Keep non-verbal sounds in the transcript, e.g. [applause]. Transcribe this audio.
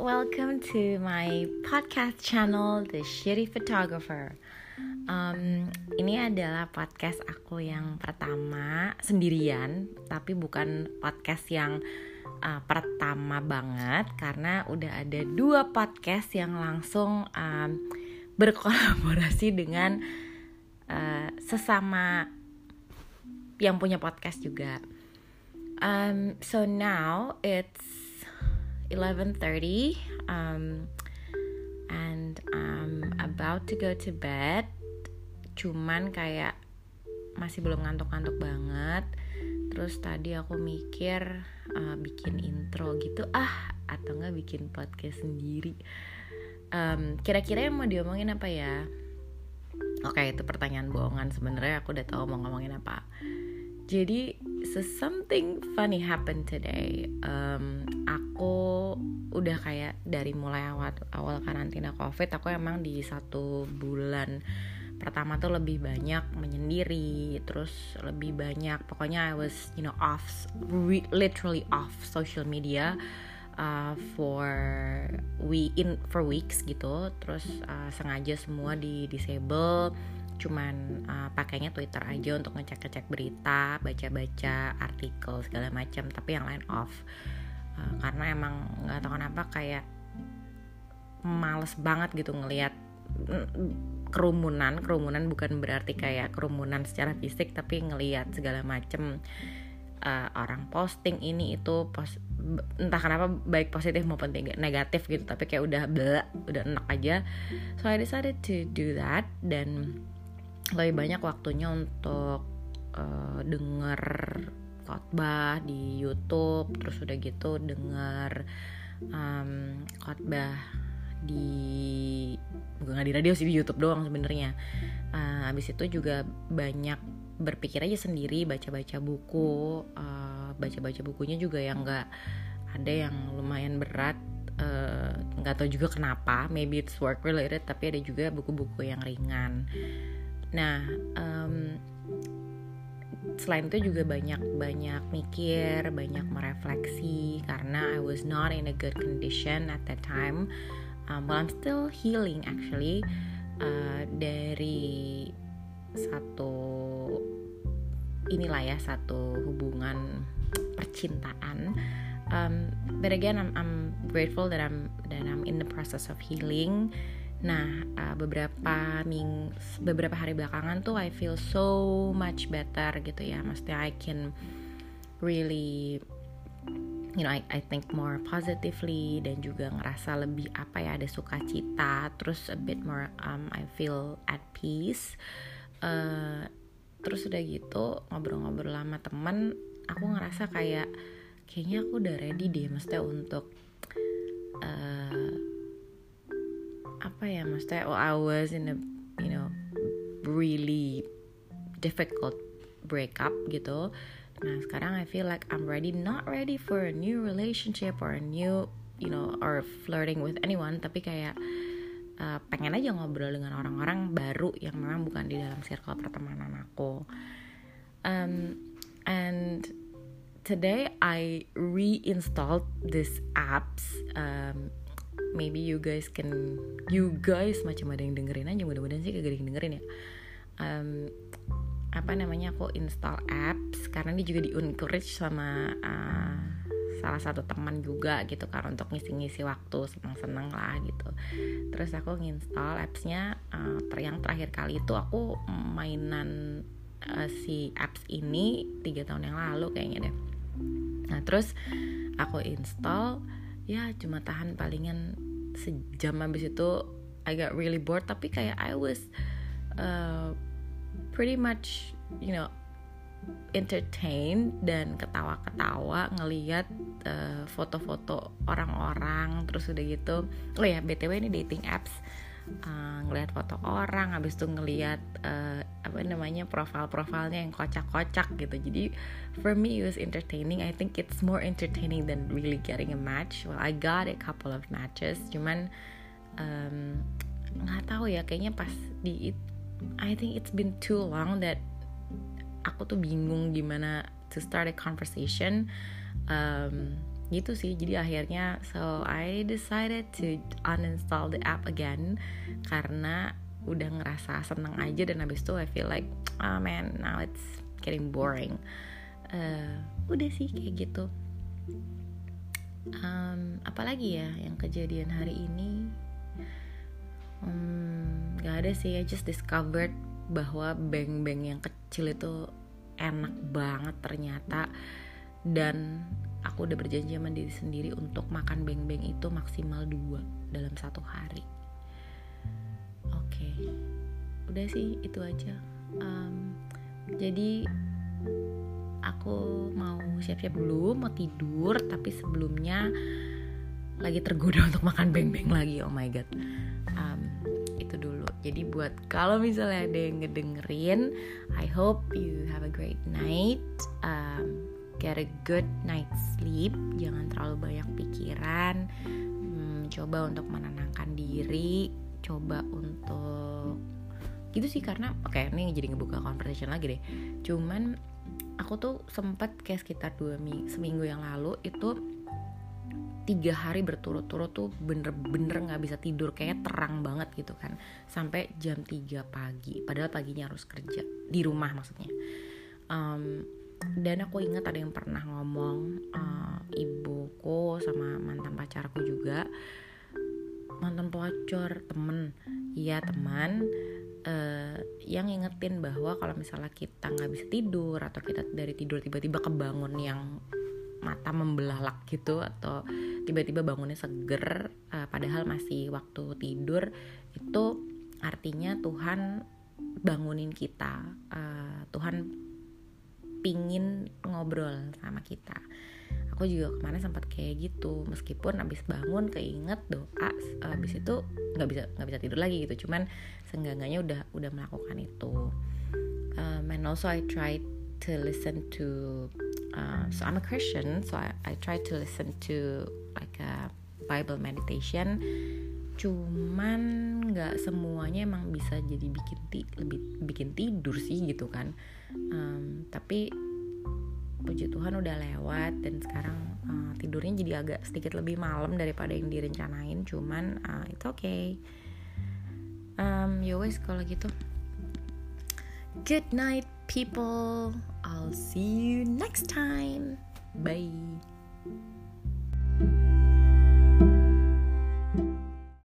welcome to my podcast channel, The Shitty Photographer. Um, ini adalah podcast aku yang pertama sendirian, tapi bukan podcast yang uh, pertama banget karena udah ada dua podcast yang langsung um, berkolaborasi dengan uh, sesama yang punya podcast juga. Um, so now it's 11:30 um, and I'm about to go to bed. Cuman kayak masih belum ngantuk-ngantuk banget. Terus tadi aku mikir uh, bikin intro gitu ah atau enggak bikin podcast sendiri. Um, kira-kira yang mau diomongin apa ya? Oke itu pertanyaan bohongan sebenarnya. Aku udah tahu mau ngomongin apa jadi so something funny happened today. Um, aku udah kayak dari mulai awal awal karantina covid, aku emang di satu bulan pertama tuh lebih banyak menyendiri, terus lebih banyak pokoknya I was you know off, literally off social media. Uh, for we in for weeks gitu terus uh, sengaja semua di disable cuman uh, pakainya Twitter aja untuk ngecek-ngecek berita, baca-baca artikel segala macam, tapi yang lain off. Uh, karena emang nggak tahu kenapa kayak males banget gitu ngelihat mm, kerumunan, kerumunan bukan berarti kayak kerumunan secara fisik tapi ngelihat segala macam uh, orang posting ini itu pos entah kenapa baik positif maupun negatif gitu tapi kayak udah bela udah enak aja so I decided to do that dan lebih banyak waktunya untuk uh, denger khotbah di YouTube terus udah gitu denger um, khotbah di bukan di radio sih di YouTube doang sebenarnya. Uh, abis itu juga banyak berpikir aja sendiri baca-baca buku uh, baca-baca bukunya juga yang nggak ada yang lumayan berat nggak uh, tahu juga kenapa maybe it's work related tapi ada juga buku-buku yang ringan Nah, um, selain itu juga banyak banyak mikir, banyak merefleksi karena I was not in a good condition at that time. Um, well, I'm still healing actually uh, dari satu inilah ya satu hubungan percintaan. Um, but again, I'm, I'm grateful that I'm that I'm in the process of healing Nah, uh, beberapa ming beberapa hari belakangan tuh I feel so much better gitu ya. Maksudnya I can really you know I, I think more positively dan juga ngerasa lebih apa ya ada sukacita terus a bit more um, I feel at peace uh, terus udah gitu ngobrol-ngobrol lama temen aku ngerasa kayak kayaknya aku udah ready deh maksudnya untuk uh, apa ya maksudnya oh I was in a you know really difficult breakup gitu. Nah sekarang I feel like I'm ready not ready for a new relationship or a new you know or flirting with anyone tapi kayak uh, pengen aja ngobrol dengan orang-orang baru yang memang bukan di dalam circle pertemanan aku. Um, and today I reinstalled this apps um, maybe you guys can you guys macam ada yang dengerin aja mudah-mudahan sih kagak dengerin ya. Um, apa namanya aku install apps karena ini juga di encourage sama uh, salah satu teman juga gitu kan untuk ngisi-ngisi waktu seneng-seneng lah gitu. Terus aku nginstal appsnya uh, yang terakhir kali itu aku mainan uh, si apps ini tiga tahun yang lalu kayaknya deh. Nah terus aku install ya cuma tahan palingan sejam habis itu I got really bored. Tapi kayak I was uh, pretty much you know entertain dan ketawa-ketawa ngeliat uh, foto-foto orang-orang terus udah gitu. Oh ya btw ini dating apps uh, ngelihat foto orang habis itu ngelihat uh, apa namanya profil-profilnya yang kocak-kocak gitu. Jadi for me it was entertaining. I think it's more entertaining than really getting a match. Well I got a couple of matches. Cuman nggak um, tahu ya kayaknya pas di it, I think it's been too long that aku tuh bingung gimana to start a conversation. Um, gitu sih. Jadi akhirnya so I decided to uninstall the app again karena udah ngerasa seneng aja dan habis itu I feel like ah oh man now it's getting boring. Uh, udah sih kayak gitu. Um, apalagi ya yang kejadian hari ini? Um, gak ada sih. I just discovered bahwa beng-beng yang kecil itu enak banget ternyata. Dan aku udah berjanji sama diri sendiri untuk makan beng-beng itu maksimal dua dalam satu hari. Oke. Okay. udah sih itu aja. Um, jadi aku mau siap-siap dulu mau tidur tapi sebelumnya lagi tergoda [laughs] untuk makan beng-beng lagi. Oh my god. Um, itu dulu. Jadi buat kalau misalnya ada yang ngedengerin I hope you have a great night. Um, get a good night sleep. Jangan terlalu banyak pikiran. Hmm, coba untuk menenangkan diri. Coba untuk gitu sih karena oke okay, ini jadi ngebuka conversation lagi deh. Cuman aku tuh sempat kayak sekitar dua minggu seminggu yang lalu itu tiga hari berturut-turut tuh bener-bener nggak bisa tidur. Kayak terang banget gitu kan. Sampai jam 3 pagi. Padahal paginya harus kerja. Di rumah maksudnya. Um, dan aku ingat ada yang pernah ngomong uh, ibuku sama mantan pacarku juga mantan pacar temen. Iya teman. Uh, yang ingetin bahwa kalau misalnya kita nggak bisa tidur atau kita dari tidur tiba-tiba kebangun yang mata membelalak gitu atau tiba-tiba bangunnya seger uh, padahal masih waktu tidur itu artinya Tuhan bangunin kita. Uh, Tuhan pingin ngobrol sama kita. Aku juga kemarin sempat kayak gitu meskipun abis bangun keinget doa abis itu nggak bisa nggak bisa tidur lagi gitu. Cuman seenggaknya udah udah melakukan itu. Um, and also I try to listen to uh, so I'm a Christian so I, I try to listen to like a Bible meditation. Cuman nggak semuanya emang bisa jadi bikin ti lebih bikin tidur sih gitu kan. Um, tapi puji Tuhan udah lewat dan sekarang uh, tidurnya jadi agak sedikit lebih malam daripada yang direncanain cuman uh, it's okay. Um, ya wes kalau gitu. Good night people. I'll see you next time. Bye